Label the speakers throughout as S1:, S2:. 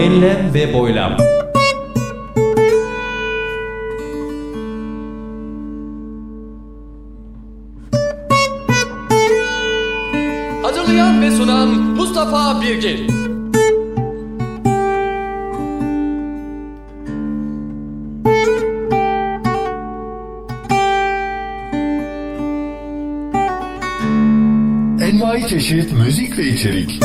S1: Enlem ve boylam.
S2: Hazırlayan ve sunan Mustafa Birgin.
S3: Envai çeşit müzik ve içerik.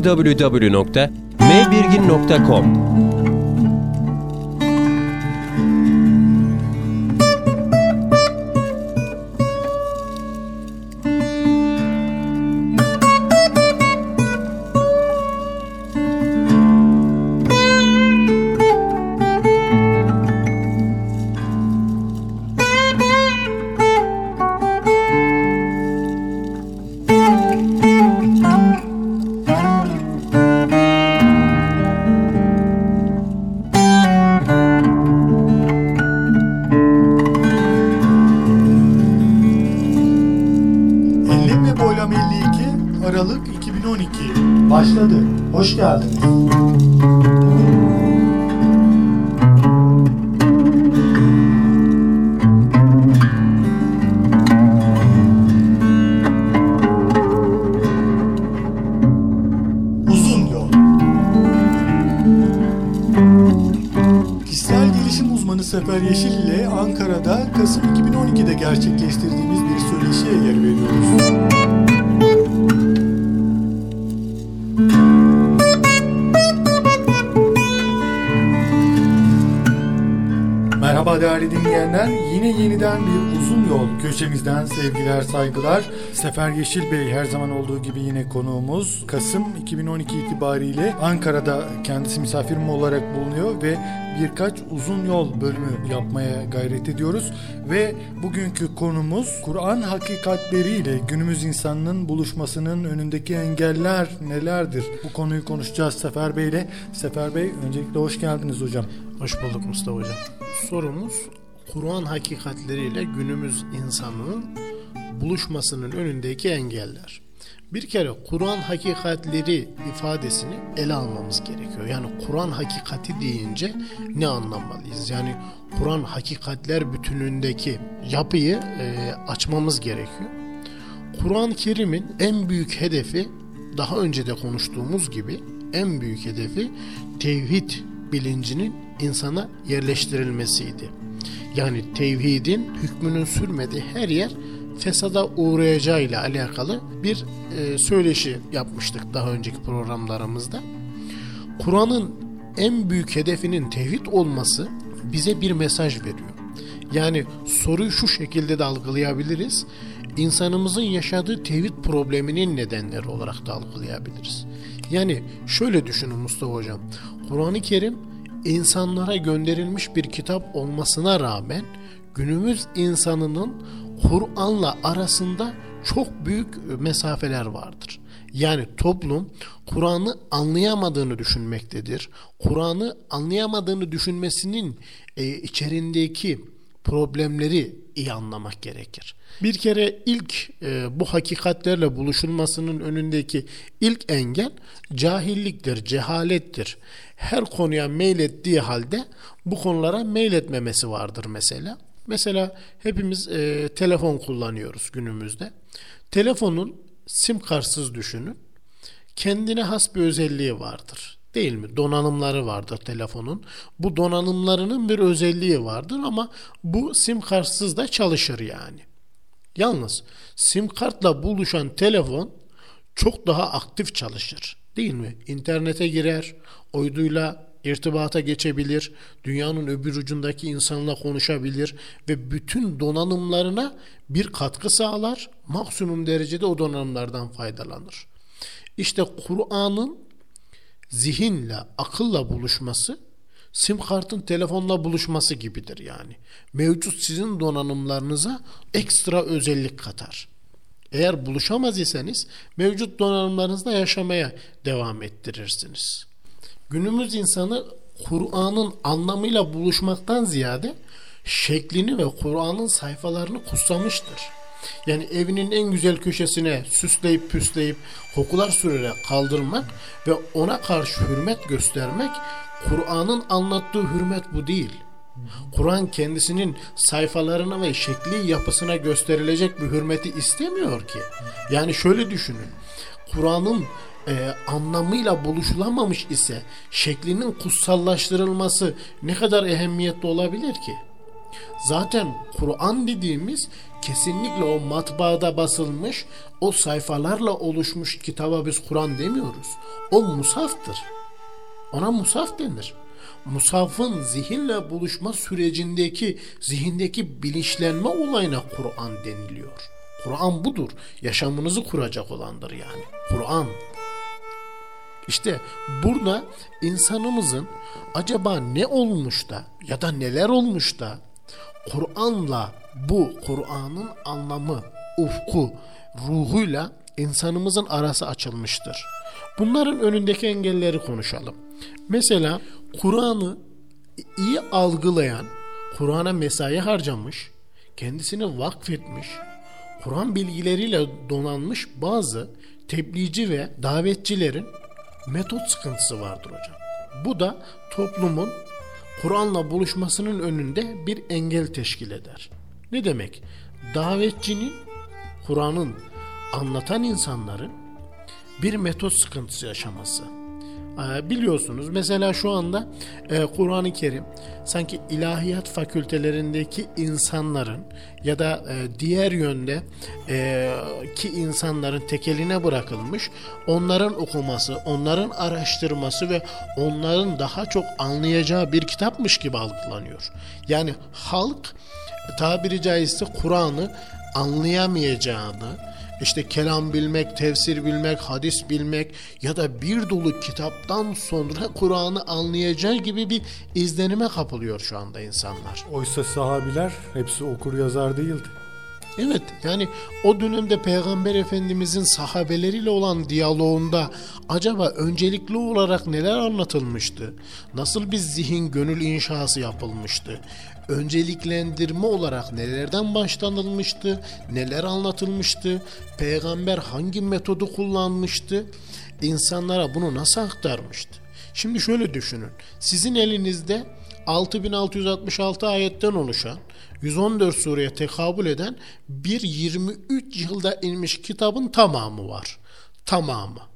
S1: www.mbirgin.com
S4: geldiniz. Uzun yol. Kişisel gelişim uzmanı Sefer Yeşil ile Ankara'da Kasım 2012'de gerçekleştirdiğimiz bir söyleşiye yer veriyoruz. Değerli dinleyenler. Yine yeniden bir uzun yol köşemizden sevgiler, saygılar. Sefer Yeşil Bey her zaman olduğu gibi yine konuğumuz. Kasım 2012 itibariyle Ankara'da kendisi misafirim olarak bulunuyor ve birkaç uzun yol bölümü yapmaya gayret ediyoruz. Ve bugünkü konumuz Kur'an hakikatleriyle günümüz insanının buluşmasının önündeki engeller nelerdir? Bu konuyu konuşacağız Sefer Bey ile. Sefer Bey öncelikle hoş geldiniz hocam.
S5: Hoş bulduk Mustafa Hocam. Sorumuz Kur'an hakikatleriyle günümüz insanının buluşmasının önündeki engeller. Bir kere Kur'an hakikatleri ifadesini ele almamız gerekiyor. Yani Kur'an hakikati deyince ne anlamalıyız? Yani Kur'an hakikatler bütünündeki yapıyı e, açmamız gerekiyor. Kur'an-ı Kerim'in en büyük hedefi daha önce de konuştuğumuz gibi en büyük hedefi tevhid bilincinin insana yerleştirilmesiydi. Yani tevhidin hükmünün sürmediği her yer fesada uğrayacağıyla alakalı bir e, söyleşi yapmıştık daha önceki programlarımızda. Kur'an'ın en büyük hedefinin tevhid olması bize bir mesaj veriyor. Yani soruyu şu şekilde de algılayabiliriz. İnsanımızın yaşadığı tevhid probleminin nedenleri olarak da algılayabiliriz. Yani şöyle düşünün Mustafa Hocam. Kur'an-ı Kerim insanlara gönderilmiş bir kitap olmasına rağmen günümüz insanının Kur'an'la arasında çok büyük mesafeler vardır. Yani toplum Kur'an'ı anlayamadığını düşünmektedir. Kur'an'ı anlayamadığını düşünmesinin e, içerindeki problemleri iyi anlamak gerekir. Bir kere ilk e, bu hakikatlerle buluşulmasının önündeki ilk engel cahilliktir, cehalettir. Her konuya meylettiği halde bu konulara meyletmemesi vardır mesela. Mesela hepimiz e, telefon kullanıyoruz günümüzde. Telefonun sim kartsız düşünün. Kendine has bir özelliği vardır. Değil mi? Donanımları vardır telefonun. Bu donanımlarının bir özelliği vardır ama bu sim kartsız da çalışır yani. Yalnız sim kartla buluşan telefon çok daha aktif çalışır. Değil mi? İnternete girer, uyduyla irtibata geçebilir, dünyanın öbür ucundaki insanla konuşabilir ve bütün donanımlarına bir katkı sağlar, maksimum derecede o donanımlardan faydalanır. İşte Kur'an'ın zihinle, akılla buluşması sim kartın telefonla buluşması gibidir yani. Mevcut sizin donanımlarınıza ekstra özellik katar. Eğer buluşamaz iseniz mevcut donanımlarınızda yaşamaya devam ettirirsiniz. Günümüz insanı Kur'an'ın anlamıyla buluşmaktan ziyade şeklini ve Kur'an'ın sayfalarını kutsamıştır. Yani evinin en güzel köşesine süsleyip püsleyip kokular sürerek kaldırmak ve ona karşı hürmet göstermek Kur'an'ın anlattığı hürmet bu değil. Kur'an kendisinin sayfalarına ve şekli yapısına gösterilecek bir hürmeti istemiyor ki. Yani şöyle düşünün. Kur'an'ın e, anlamıyla buluşulamamış ise şeklinin kutsallaştırılması ne kadar ehemmiyetli olabilir ki? Zaten Kur'an dediğimiz kesinlikle o matbaada basılmış, o sayfalarla oluşmuş kitaba biz Kur'an demiyoruz. O musaftır. Ona musaf denir. Musafın zihinle buluşma sürecindeki zihindeki bilinçlenme olayına Kur'an deniliyor. Kur'an budur. Yaşamınızı kuracak olandır yani. Kur'an. İşte burada insanımızın acaba ne olmuş da ya da neler olmuş da Kur'an'la bu Kur'an'ın anlamı, ufku, ruhuyla insanımızın arası açılmıştır. Bunların önündeki engelleri konuşalım. Mesela Kur'an'ı iyi algılayan, Kur'an'a mesai harcamış, kendisini vakfetmiş, Kur'an bilgileriyle donanmış bazı tebliğci ve davetçilerin metot sıkıntısı vardır hocam. Bu da toplumun Kur'an'la buluşmasının önünde bir engel teşkil eder. Ne demek? Davetçinin Kur'an'ın anlatan insanların bir metot sıkıntısı yaşaması. Ee, biliyorsunuz mesela şu anda e, Kur'an-ı Kerim sanki ilahiyat fakültelerindeki insanların ya da e, diğer yönde e, ki insanların tekeline bırakılmış onların okuması, onların araştırması ve onların daha çok anlayacağı bir kitapmış gibi algılanıyor. Yani halk tabiri caizse Kur'an'ı anlayamayacağını, işte kelam bilmek, tefsir bilmek, hadis bilmek ya da bir dolu kitaptan sonra Kur'an'ı anlayacağı gibi bir izlenime kapılıyor şu anda insanlar.
S4: Oysa sahabiler hepsi okur yazar değildi.
S5: Evet yani o dönemde Peygamber Efendimizin sahabeleriyle olan diyaloğunda acaba öncelikli olarak neler anlatılmıştı? Nasıl bir zihin gönül inşası yapılmıştı? Önceliklendirme olarak nelerden başlanılmıştı? Neler anlatılmıştı? Peygamber hangi metodu kullanmıştı? İnsanlara bunu nasıl aktarmıştı? Şimdi şöyle düşünün. Sizin elinizde 6666 ayetten oluşan 114 sureye tekabül eden bir 23 yılda inmiş kitabın tamamı var. Tamamı.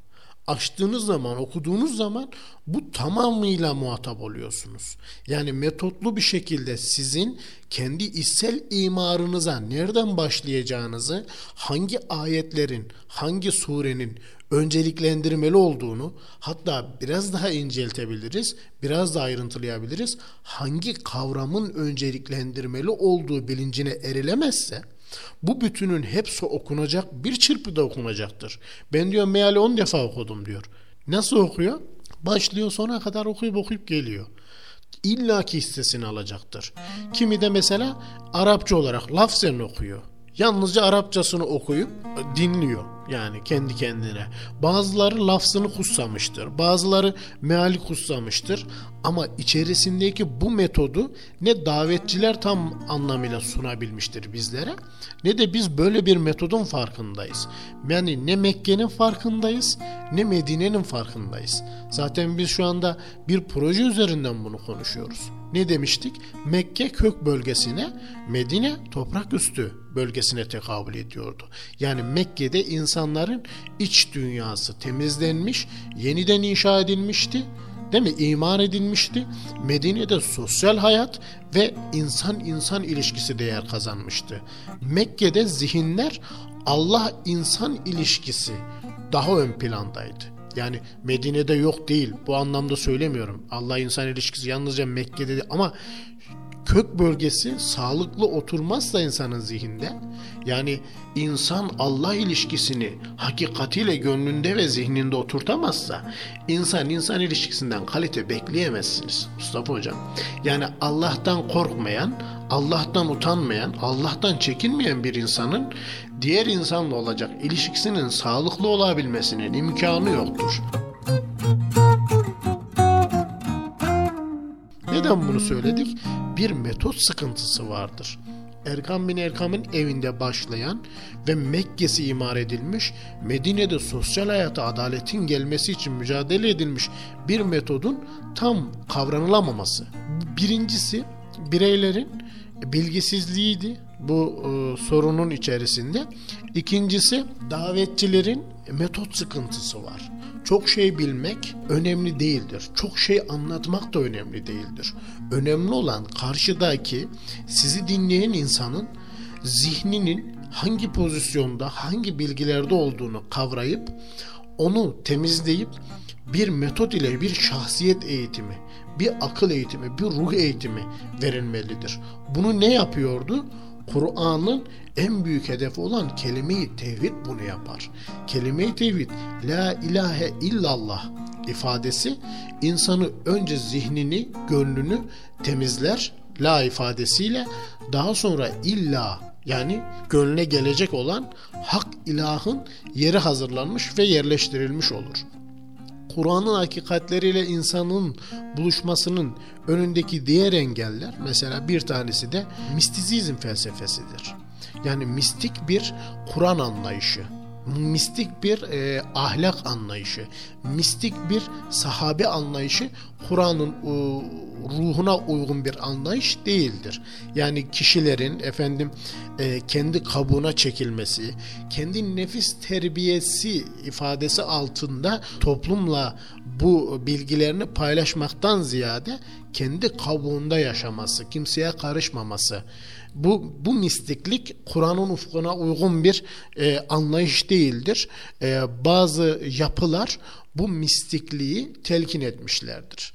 S5: Açtığınız zaman, okuduğunuz zaman bu tamamıyla muhatap oluyorsunuz. Yani metotlu bir şekilde sizin kendi içsel imarınıza nereden başlayacağınızı, hangi ayetlerin, hangi surenin önceliklendirmeli olduğunu hatta biraz daha inceltebiliriz, biraz daha ayrıntılayabiliriz. Hangi kavramın önceliklendirmeli olduğu bilincine erilemezse bu bütünün hepsi okunacak bir çırpıda okunacaktır. Ben diyor meali 10 defa okudum diyor. Nasıl okuyor? Başlıyor sona kadar okuyup okuyup geliyor. İlla ki hissesini alacaktır. Kimi de mesela Arapça olarak lafzen okuyor. Yalnızca Arapçasını okuyup dinliyor yani kendi kendine. Bazıları lafzını kutsamıştır. Bazıları meali kutsamıştır. Ama içerisindeki bu metodu ne davetçiler tam anlamıyla sunabilmiştir bizlere ne de biz böyle bir metodun farkındayız. Yani ne Mekke'nin farkındayız ne Medine'nin farkındayız. Zaten biz şu anda bir proje üzerinden bunu konuşuyoruz. Ne demiştik? Mekke kök bölgesine, Medine toprak üstü bölgesine tekabül ediyordu. Yani Mekke'de insanların iç dünyası temizlenmiş, yeniden inşa edilmişti. Değil mi? İman edilmişti. Medine'de sosyal hayat ve insan insan ilişkisi değer kazanmıştı. Mekke'de zihinler Allah insan ilişkisi daha ön plandaydı. Yani Medine'de yok değil. Bu anlamda söylemiyorum. Allah insan ilişkisi yalnızca Mekke'de değil. ama kök bölgesi sağlıklı oturmazsa insanın zihinde yani insan Allah ilişkisini hakikatiyle gönlünde ve zihninde oturtamazsa insan insan ilişkisinden kalite bekleyemezsiniz Mustafa Hocam. Yani Allah'tan korkmayan, Allah'tan utanmayan, Allah'tan çekinmeyen bir insanın diğer insanla olacak ilişkisinin sağlıklı olabilmesinin imkanı yoktur. Neden bunu söyledik? Bir metot sıkıntısı vardır. Erkam bin Erkam'ın evinde başlayan ve Mekke'si imar edilmiş, Medine'de sosyal hayata adaletin gelmesi için mücadele edilmiş bir metodun tam kavranılamaması. Birincisi bireylerin bilgisizliğiydi bu e, sorunun içerisinde. İkincisi davetçilerin metot sıkıntısı var. Çok şey bilmek önemli değildir. Çok şey anlatmak da önemli değildir. Önemli olan karşıdaki sizi dinleyen insanın zihninin hangi pozisyonda, hangi bilgilerde olduğunu kavrayıp onu temizleyip bir metot ile bir şahsiyet eğitimi, bir akıl eğitimi, bir ruh eğitimi verilmelidir. Bunu ne yapıyordu? Kur'an'ın en büyük hedefi olan kelime-i tevhid bunu yapar. Kelime-i tevhid la ilahe illallah ifadesi insanı önce zihnini, gönlünü temizler la ifadesiyle daha sonra illa yani gönlüne gelecek olan hak ilahın yeri hazırlanmış ve yerleştirilmiş olur. Kur'an'ın hakikatleriyle insanın buluşmasının önündeki diğer engeller mesela bir tanesi de mistizizm felsefesidir. Yani mistik bir Kur'an anlayışı, mistik bir e, ahlak anlayışı, mistik bir sahabe anlayışı Kur'an'ın e, ruhuna uygun bir anlayış değildir. Yani kişilerin efendim e, kendi kabuğuna çekilmesi, kendi nefis terbiyesi ifadesi altında toplumla bu bilgilerini paylaşmaktan ziyade kendi kabuğunda yaşaması, kimseye karışmaması. Bu, bu mistiklik Kur'an'ın ufkuna uygun bir e, anlayış değildir. E, bazı yapılar bu mistikliği telkin etmişlerdir.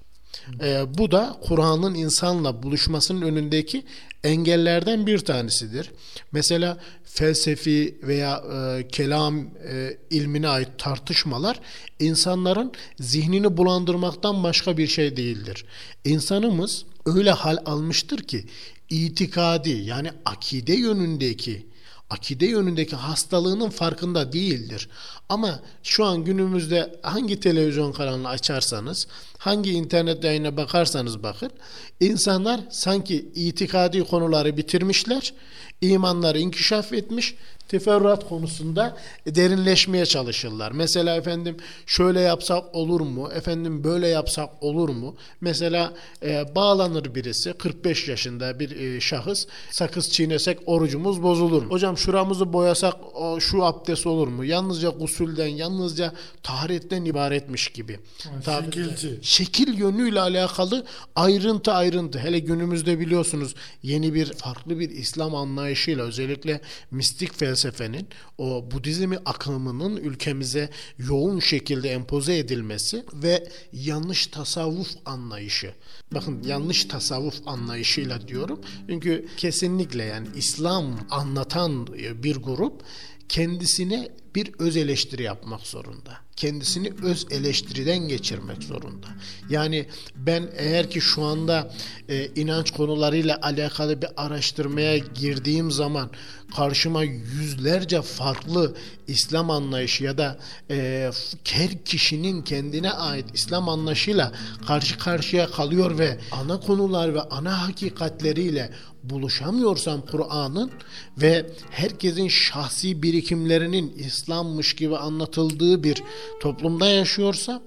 S5: E, bu da Kur'an'ın insanla buluşmasının önündeki engellerden bir tanesidir. Mesela felsefi veya e, kelam e, ilmine ait tartışmalar insanların zihnini bulandırmaktan başka bir şey değildir. İnsanımız öyle hal almıştır ki itikadi yani akide yönündeki akide yönündeki hastalığının farkında değildir. Ama şu an günümüzde hangi televizyon kanalını açarsanız, hangi internet yayına bakarsanız bakın, insanlar sanki itikadi konuları bitirmişler, imanları inkişaf etmiş, teferruat konusunda derinleşmeye çalışırlar. Mesela efendim şöyle yapsak olur mu? Efendim böyle yapsak olur mu? Mesela e, bağlanır birisi 45 yaşında bir e, şahıs sakız çiğnesek orucumuz bozulur mu? Hocam şuramızı boyasak o, şu abdest olur mu? Yalnızca gusülden, yalnızca taharetten ibaretmiş gibi.
S4: Ha, şekilci.
S5: Şekil yönüyle alakalı ayrıntı ayrıntı. Hele günümüzde biliyorsunuz yeni bir farklı bir İslam anlayışıyla özellikle mistik felsefenin o Budizmi akımının ülkemize yoğun şekilde empoze edilmesi ve yanlış tasavvuf anlayışı. Bakın yanlış tasavvuf anlayışıyla diyorum. Çünkü kesinlikle yani İslam anlatan bir grup kendisine bir öz eleştiri yapmak zorunda. Kendisini öz eleştiriden geçirmek zorunda. Yani ben eğer ki şu anda e, inanç konularıyla alakalı bir araştırmaya girdiğim zaman karşıma yüzlerce farklı İslam anlayışı ya da e, her kişinin kendine ait İslam anlayışıyla karşı karşıya kalıyor ve ana konular ve ana hakikatleriyle buluşamıyorsam Kur'an'ın ve herkesin şahsi birikimlerinin İslam'mış gibi anlatıldığı bir toplumda yaşıyorsa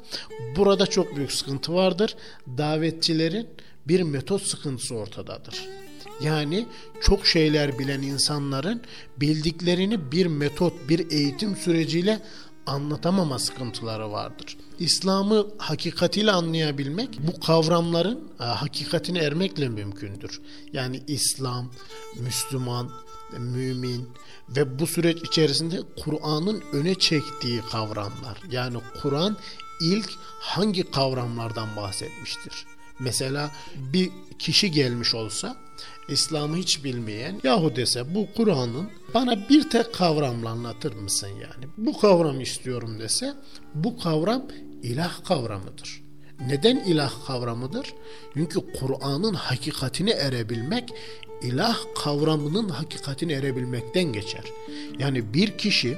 S5: burada çok büyük sıkıntı vardır. Davetçilerin bir metot sıkıntısı ortadadır. Yani çok şeyler bilen insanların bildiklerini bir metot, bir eğitim süreciyle anlatamama sıkıntıları vardır. İslam'ı hakikatiyle anlayabilmek bu kavramların e, hakikatine ermekle mümkündür. Yani İslam, Müslüman, mümin ve bu süreç içerisinde Kur'an'ın öne çektiği kavramlar. Yani Kur'an ilk hangi kavramlardan bahsetmiştir? Mesela bir kişi gelmiş olsa İslam'ı hiç bilmeyen yahu dese bu Kur'an'ın bana bir tek kavramla anlatır mısın yani? Bu kavram istiyorum dese bu kavram ilah kavramıdır. Neden ilah kavramıdır? Çünkü Kur'an'ın hakikatini erebilmek ilah kavramının hakikatini erebilmekten geçer. Yani bir kişi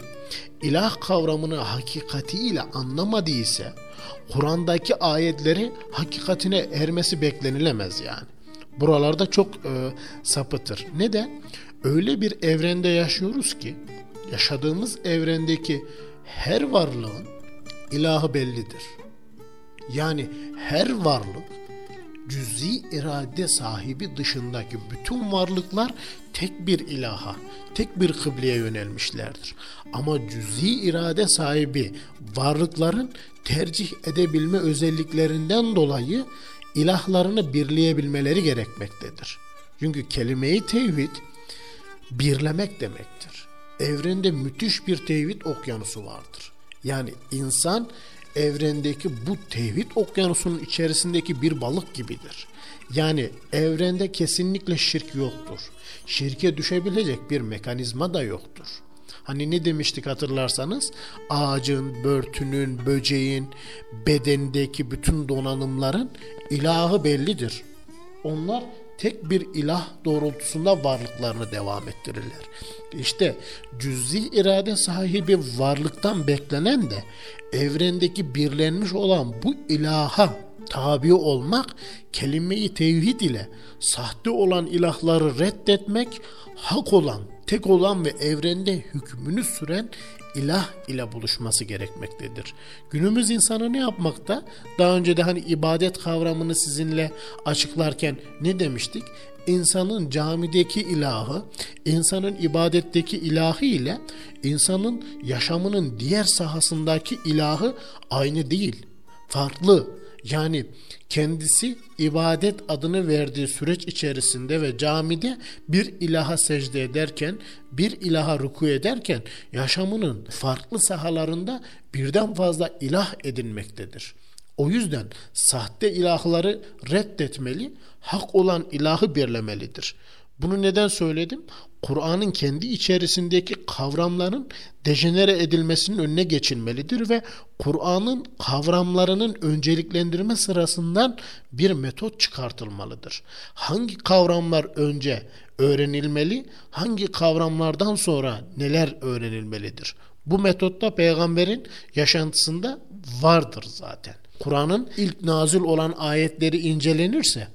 S5: ilah kavramını hakikatiyle anlamadıysa Kur'an'daki ayetleri hakikatine ermesi beklenilemez yani. Buralarda çok e, sapıtır. Neden? Öyle bir evrende yaşıyoruz ki yaşadığımız evrendeki her varlığın ilahı bellidir. Yani her varlık cüzi irade sahibi dışındaki bütün varlıklar tek bir ilaha, tek bir kıbleye yönelmişlerdir. Ama cüzi irade sahibi varlıkların tercih edebilme özelliklerinden dolayı ilahlarını birleyebilmeleri gerekmektedir. Çünkü kelime-i tevhid birlemek demektir. Evrende müthiş bir tevhid okyanusu vardır. Yani insan evrendeki bu tevhid okyanusunun içerisindeki bir balık gibidir. Yani evrende kesinlikle şirk yoktur. Şirke düşebilecek bir mekanizma da yoktur. Hani ne demiştik hatırlarsanız ağacın, börtünün, böceğin, bedendeki bütün donanımların ilahı bellidir. Onlar tek bir ilah doğrultusunda varlıklarını devam ettirirler. İşte cüzi irade sahibi varlıktan beklenen de evrendeki birlenmiş olan bu ilaha tabi olmak kelime-i tevhid ile sahte olan ilahları reddetmek, hak olan, tek olan ve evrende hükmünü süren ilah ile buluşması gerekmektedir. Günümüz insanı ne yapmakta? Daha önce de hani ibadet kavramını sizinle açıklarken ne demiştik? İnsanın camideki ilahı, insanın ibadetteki ilahı ile insanın yaşamının diğer sahasındaki ilahı aynı değil. Farklı. Yani kendisi ibadet adını verdiği süreç içerisinde ve camide bir ilaha secde ederken, bir ilaha ruku ederken yaşamının farklı sahalarında birden fazla ilah edinmektedir. O yüzden sahte ilahları reddetmeli, hak olan ilahı birlemelidir. Bunu neden söyledim? Kur'an'ın kendi içerisindeki kavramların dejenere edilmesinin önüne geçilmelidir ve Kur'an'ın kavramlarının önceliklendirme sırasından bir metot çıkartılmalıdır. Hangi kavramlar önce öğrenilmeli, hangi kavramlardan sonra neler öğrenilmelidir? Bu metotta peygamberin yaşantısında vardır zaten. Kur'an'ın ilk nazil olan ayetleri incelenirse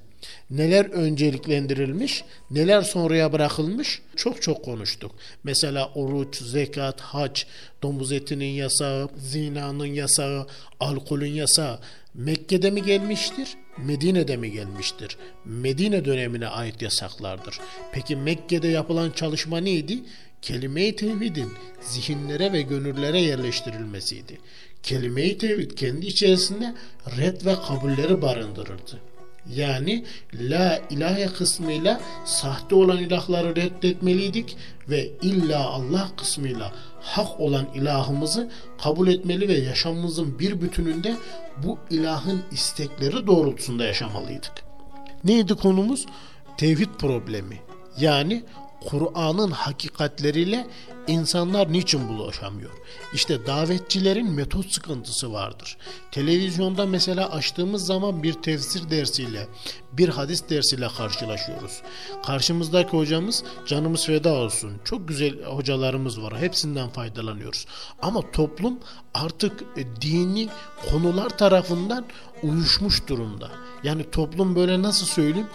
S5: neler önceliklendirilmiş, neler sonraya bırakılmış çok çok konuştuk. Mesela oruç, zekat, hac, domuz etinin yasağı, zinanın yasağı, alkolün yasağı Mekke'de mi gelmiştir, Medine'de mi gelmiştir? Medine dönemine ait yasaklardır. Peki Mekke'de yapılan çalışma neydi? Kelime-i tevhidin zihinlere ve gönüllere yerleştirilmesiydi. Kelime-i tevhid kendi içerisinde red ve kabulleri barındırırdı. Yani la ilahe kısmıyla sahte olan ilahları reddetmeliydik ve illa Allah kısmıyla hak olan ilahımızı kabul etmeli ve yaşamımızın bir bütününde bu ilahın istekleri doğrultusunda yaşamalıydık. Neydi konumuz? Tevhid problemi. Yani Kur'an'ın hakikatleriyle insanlar niçin bulaşamıyor? İşte davetçilerin metot sıkıntısı vardır. Televizyonda mesela açtığımız zaman bir tefsir dersiyle, bir hadis dersiyle karşılaşıyoruz. Karşımızdaki hocamız canımız feda olsun. Çok güzel hocalarımız var. Hepsinden faydalanıyoruz. Ama toplum artık e, dini konular tarafından uyuşmuş durumda. Yani toplum böyle nasıl söyleyeyim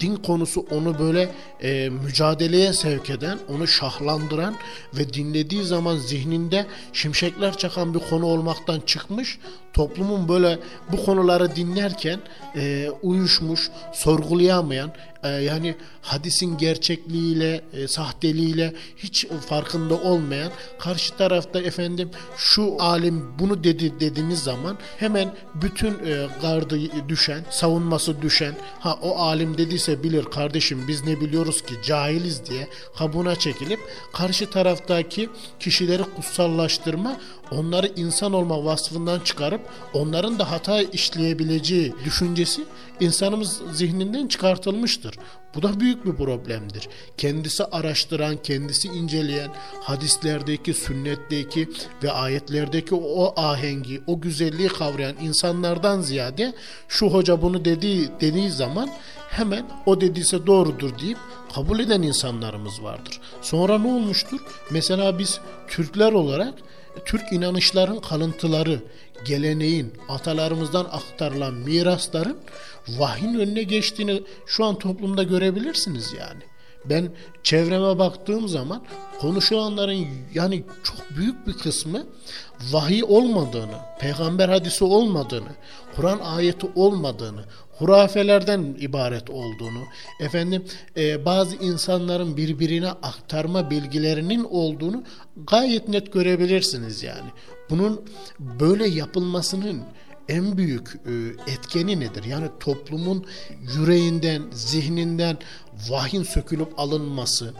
S5: din konusu onu böyle e, mücadeleye sevk eden, onu şahlandıran ve dinlediği zaman zihninde şimşekler çakan bir konu olmaktan çıkmış. Toplumun böyle bu konuları dinlerken e, uyuşmuş, sorgulayamayan, e, yani hadisin gerçekliğiyle, e, sahteliğiyle hiç farkında olmayan, karşı tarafta efendim şu alim bunu dedi dediğiniz zaman hemen bütün e, gardı düşen, savunması düşen, ha o alim dediyse bilir kardeşim biz ne biliyoruz ki cahiliz diye kabuna çekilip karşı taraftaki kişileri kutsallaştırma, onları insan olma vasfından çıkarıp onların da hata işleyebileceği düşüncesi insanımız zihninden çıkartılmıştır. Bu da büyük bir problemdir. Kendisi araştıran, kendisi inceleyen, hadislerdeki, sünnetteki ve ayetlerdeki o ahengi, o güzelliği kavrayan insanlardan ziyade şu hoca bunu dediği dediği zaman hemen o dediyse doğrudur deyip kabul eden insanlarımız vardır. Sonra ne olmuştur? Mesela biz Türkler olarak Türk inanışların kalıntıları, geleneğin, atalarımızdan aktarılan mirasların vahyin önüne geçtiğini şu an toplumda görebilirsiniz yani. Ben çevreme baktığım zaman konuşulanların yani çok büyük bir kısmı vahiy olmadığını, peygamber hadisi olmadığını, Kur'an ayeti olmadığını, hurafelerden ibaret olduğunu, efendim e, bazı insanların birbirine aktarma bilgilerinin olduğunu gayet net görebilirsiniz yani. Bunun böyle yapılmasının en büyük e, etkeni nedir? Yani toplumun yüreğinden, zihninden vahyin sökülüp alınması,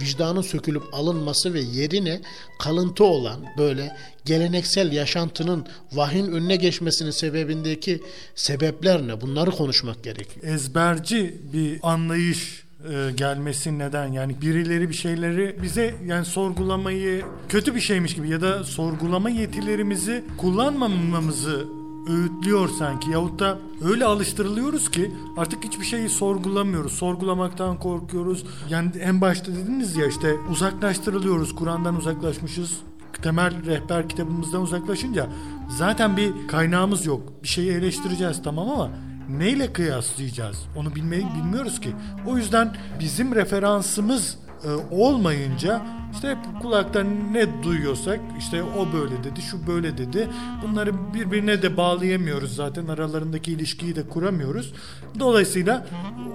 S5: vicdanın sökülüp alınması ve yerine kalıntı olan böyle geleneksel yaşantının vahyin önüne geçmesinin sebebindeki sebepler ne? Bunları konuşmak gerekiyor.
S4: ezberci bir anlayış e, gelmesi neden yani birileri bir şeyleri bize yani sorgulamayı kötü bir şeymiş gibi ya da sorgulama yetilerimizi kullanmamamızı öğütlüyor sanki yahut da öyle alıştırılıyoruz ki artık hiçbir şeyi sorgulamıyoruz. Sorgulamaktan korkuyoruz. Yani en başta dediniz ya işte uzaklaştırılıyoruz. Kur'an'dan uzaklaşmışız. Temel rehber kitabımızdan uzaklaşınca zaten bir kaynağımız yok. Bir şeyi eleştireceğiz tamam ama neyle kıyaslayacağız? Onu bilmeyi bilmiyoruz ki. O yüzden bizim referansımız e, olmayınca işte hep kulaktan ne duyuyorsak işte o böyle dedi, şu böyle dedi. Bunları birbirine de bağlayamıyoruz zaten. Aralarındaki ilişkiyi de kuramıyoruz. Dolayısıyla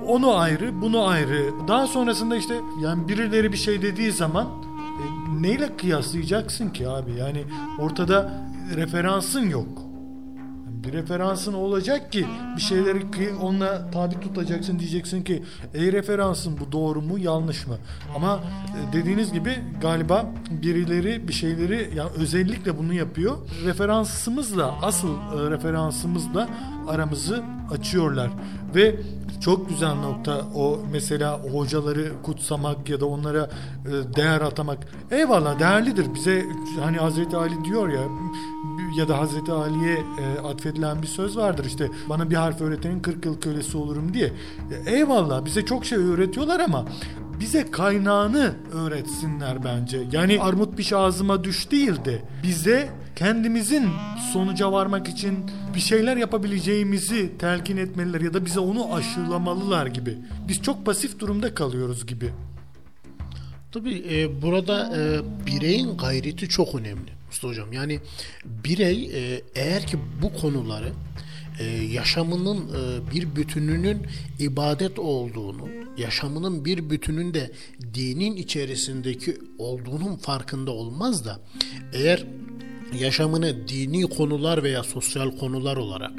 S4: onu ayrı, bunu ayrı. Daha sonrasında işte yani birileri bir şey dediği zaman neyle kıyaslayacaksın ki abi? Yani ortada referansın yok. Bir referansın olacak ki bir şeyleri kı- onunla tabi tutacaksın diyeceksin ki ey referansın bu doğru mu yanlış mı? Ama e, dediğiniz gibi galiba birileri bir şeyleri yani özellikle bunu yapıyor. Referansımızla asıl e, referansımızla aramızı açıyorlar ve çok güzel nokta o mesela hocaları kutsamak ya da onlara e, değer atamak. Eyvallah değerlidir. Bize hani Hazreti Ali diyor ya ya da Hazreti Ali'ye e, atfedilen bir söz vardır işte bana bir harf öğretenin 40 yıl kölesi olurum diye. E, eyvallah bize çok şey öğretiyorlar ama bize kaynağını öğretsinler bence. Yani armut piş ağzıma düş değil de bize kendimizin sonuca varmak için bir şeyler yapabileceğimizi telkin etmeliler ya da bize onu aşılamalılar gibi. Biz çok pasif durumda kalıyoruz gibi.
S5: Tabii e, burada e, bireyin gayreti çok önemli Mustafa Hocam. Yani birey e, eğer ki bu konuları e, yaşamının e, bir bütününün ibadet olduğunu, yaşamının bir bütünün de dinin içerisindeki olduğunun farkında olmaz da eğer yaşamını dini konular veya sosyal konular olarak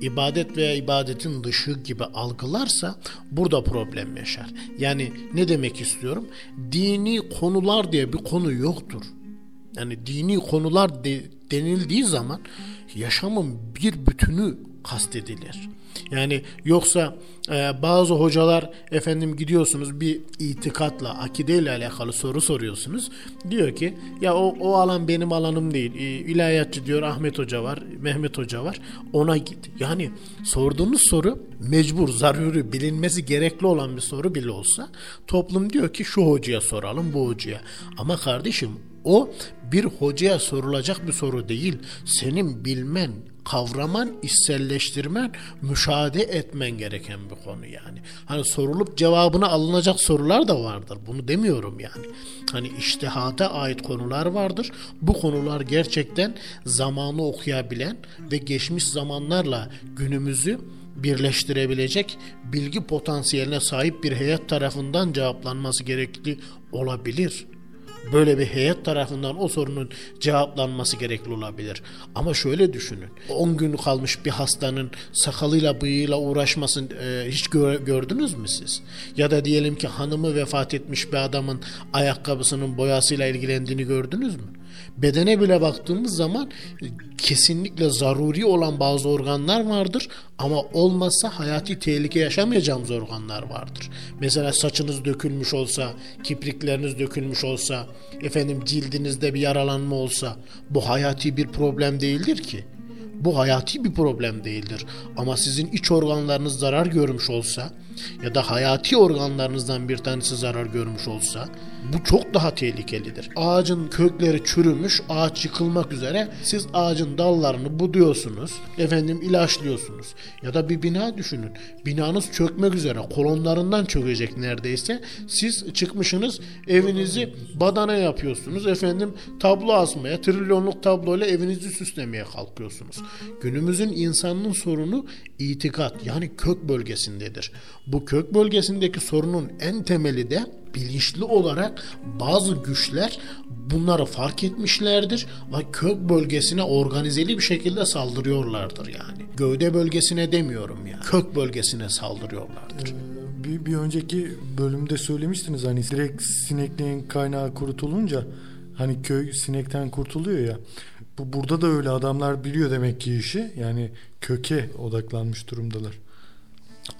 S5: ibadet veya ibadetin dışı gibi algılarsa burada problem yaşar. Yani ne demek istiyorum? Dini konular diye bir konu yoktur. Yani dini konular de, denildiği zaman yaşamın bir bütünü kastedilir. Yani yoksa e, bazı hocalar efendim gidiyorsunuz bir itikatla, akideyle alakalı soru soruyorsunuz. Diyor ki ya o, o alan benim alanım değil. E, ilahiyatçı diyor Ahmet Hoca var, Mehmet Hoca var. Ona git. Yani sorduğunuz soru mecbur, zaruri, bilinmesi gerekli olan bir soru bile olsa toplum diyor ki şu hocaya soralım, bu hocaya. Ama kardeşim o bir hocaya sorulacak bir soru değil. Senin bilmen, kavraman, içselleştirmen, müşahede etmen gereken bir konu yani. Hani sorulup cevabına alınacak sorular da vardır. Bunu demiyorum yani. Hani iştihata ait konular vardır. Bu konular gerçekten zamanı okuyabilen ve geçmiş zamanlarla günümüzü birleştirebilecek bilgi potansiyeline sahip bir heyet tarafından cevaplanması gerekli olabilir böyle bir heyet tarafından o sorunun cevaplanması gerekli olabilir. Ama şöyle düşünün. 10 gün kalmış bir hastanın sakalıyla bıyığıyla uğraşmasını e, hiç gör, gördünüz mü siz? Ya da diyelim ki hanımı vefat etmiş bir adamın ayakkabısının boyasıyla ilgilendiğini gördünüz mü? Bedene bile baktığımız zaman e, kesinlikle zaruri olan bazı organlar vardır ama olmazsa hayati tehlike yaşamayacağımız organlar vardır. Mesela saçınız dökülmüş olsa, kiprikleriniz dökülmüş olsa, efendim cildinizde bir yaralanma olsa bu hayati bir problem değildir ki. Bu hayati bir problem değildir. Ama sizin iç organlarınız zarar görmüş olsa ya da hayati organlarınızdan bir tanesi zarar görmüş olsa bu çok daha tehlikelidir. Ağacın kökleri çürümüş, ağaç yıkılmak üzere siz ağacın dallarını buduyorsunuz, efendim ilaçlıyorsunuz. Ya da bir bina düşünün. Binanız çökmek üzere, kolonlarından çökecek neredeyse. Siz çıkmışsınız, evinizi badana yapıyorsunuz. Efendim tablo asmaya, trilyonluk tabloyla evinizi süslemeye kalkıyorsunuz. Günümüzün insanının sorunu itikat yani kök bölgesindedir. Bu kök bölgesindeki sorunun en temeli de bilinçli olarak bazı güçler bunları fark etmişlerdir ve kök bölgesine organizeli bir şekilde saldırıyorlardır yani. Gövde bölgesine demiyorum ya. Kök bölgesine saldırıyorlardır.
S4: Bir, bir önceki bölümde söylemiştiniz hani direkt sinekliğin kaynağı kurutulunca hani köy sinekten kurtuluyor ya. Bu burada da öyle adamlar biliyor demek ki işi. Yani köke odaklanmış durumdalar.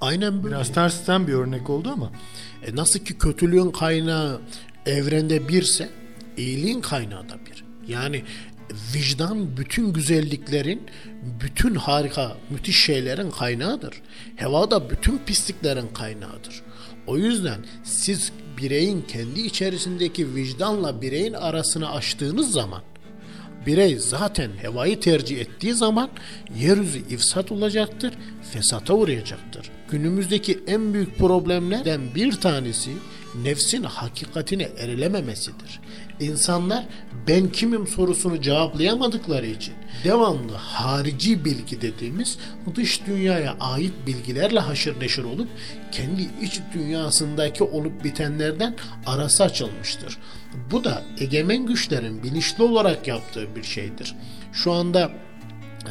S5: Aynen böyle.
S4: Biraz tersten bir örnek oldu ama
S5: E nasıl ki kötülüğün kaynağı evrende birse iyiliğin kaynağı da bir. Yani vicdan bütün güzelliklerin, bütün harika, müthiş şeylerin kaynağıdır. Heva da bütün pisliklerin kaynağıdır. O yüzden siz bireyin kendi içerisindeki vicdanla bireyin arasını açtığınız zaman birey zaten hevayı tercih ettiği zaman yeryüzü ifsat olacaktır, fesata uğrayacaktır. Günümüzdeki en büyük problemlerden bir tanesi nefsin hakikatine erilememesidir. İnsanlar ben kimim sorusunu cevaplayamadıkları için devamlı harici bilgi dediğimiz dış dünyaya ait bilgilerle haşır neşir olup kendi iç dünyasındaki olup bitenlerden arası açılmıştır. Bu da egemen güçlerin bilinçli olarak yaptığı bir şeydir. Şu anda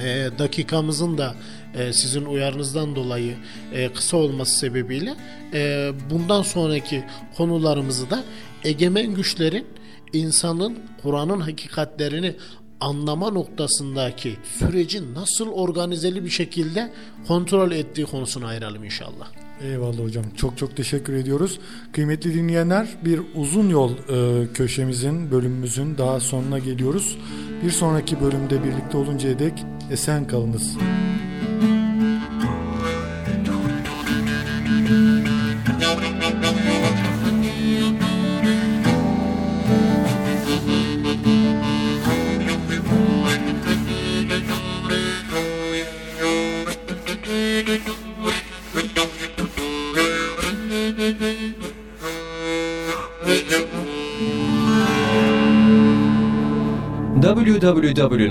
S5: e, dakikamızın da e, sizin uyarınızdan dolayı e, kısa olması sebebiyle e, bundan sonraki konularımızı da egemen güçlerin insanın Kur'an'ın hakikatlerini anlama noktasındaki süreci nasıl organizeli bir şekilde kontrol ettiği konusuna ayıralım inşallah.
S4: Eyvallah hocam. Çok çok teşekkür ediyoruz. Kıymetli dinleyenler bir uzun yol e, köşemizin, bölümümüzün daha sonuna geliyoruz. Bir sonraki bölümde birlikte oluncaya dek esen kalınız.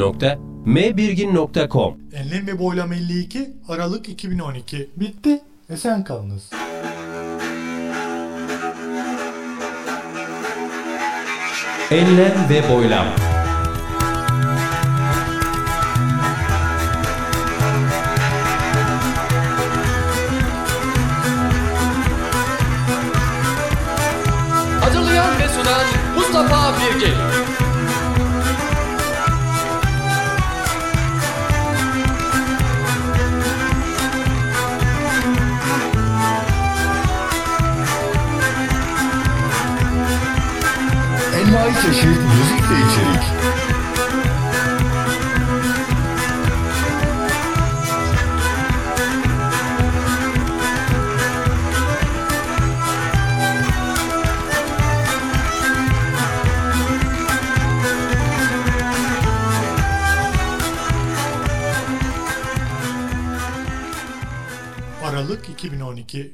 S1: www.mbirgin.com
S4: Enlem ve Boylam 52 Aralık 2012 bitti. Esen kalınız.
S1: Enlem ve Boylam
S2: Hazırlayan ve sunan Mustafa Birgin.
S3: Envai çeşit müzik ve içerik.
S4: Aralık 2012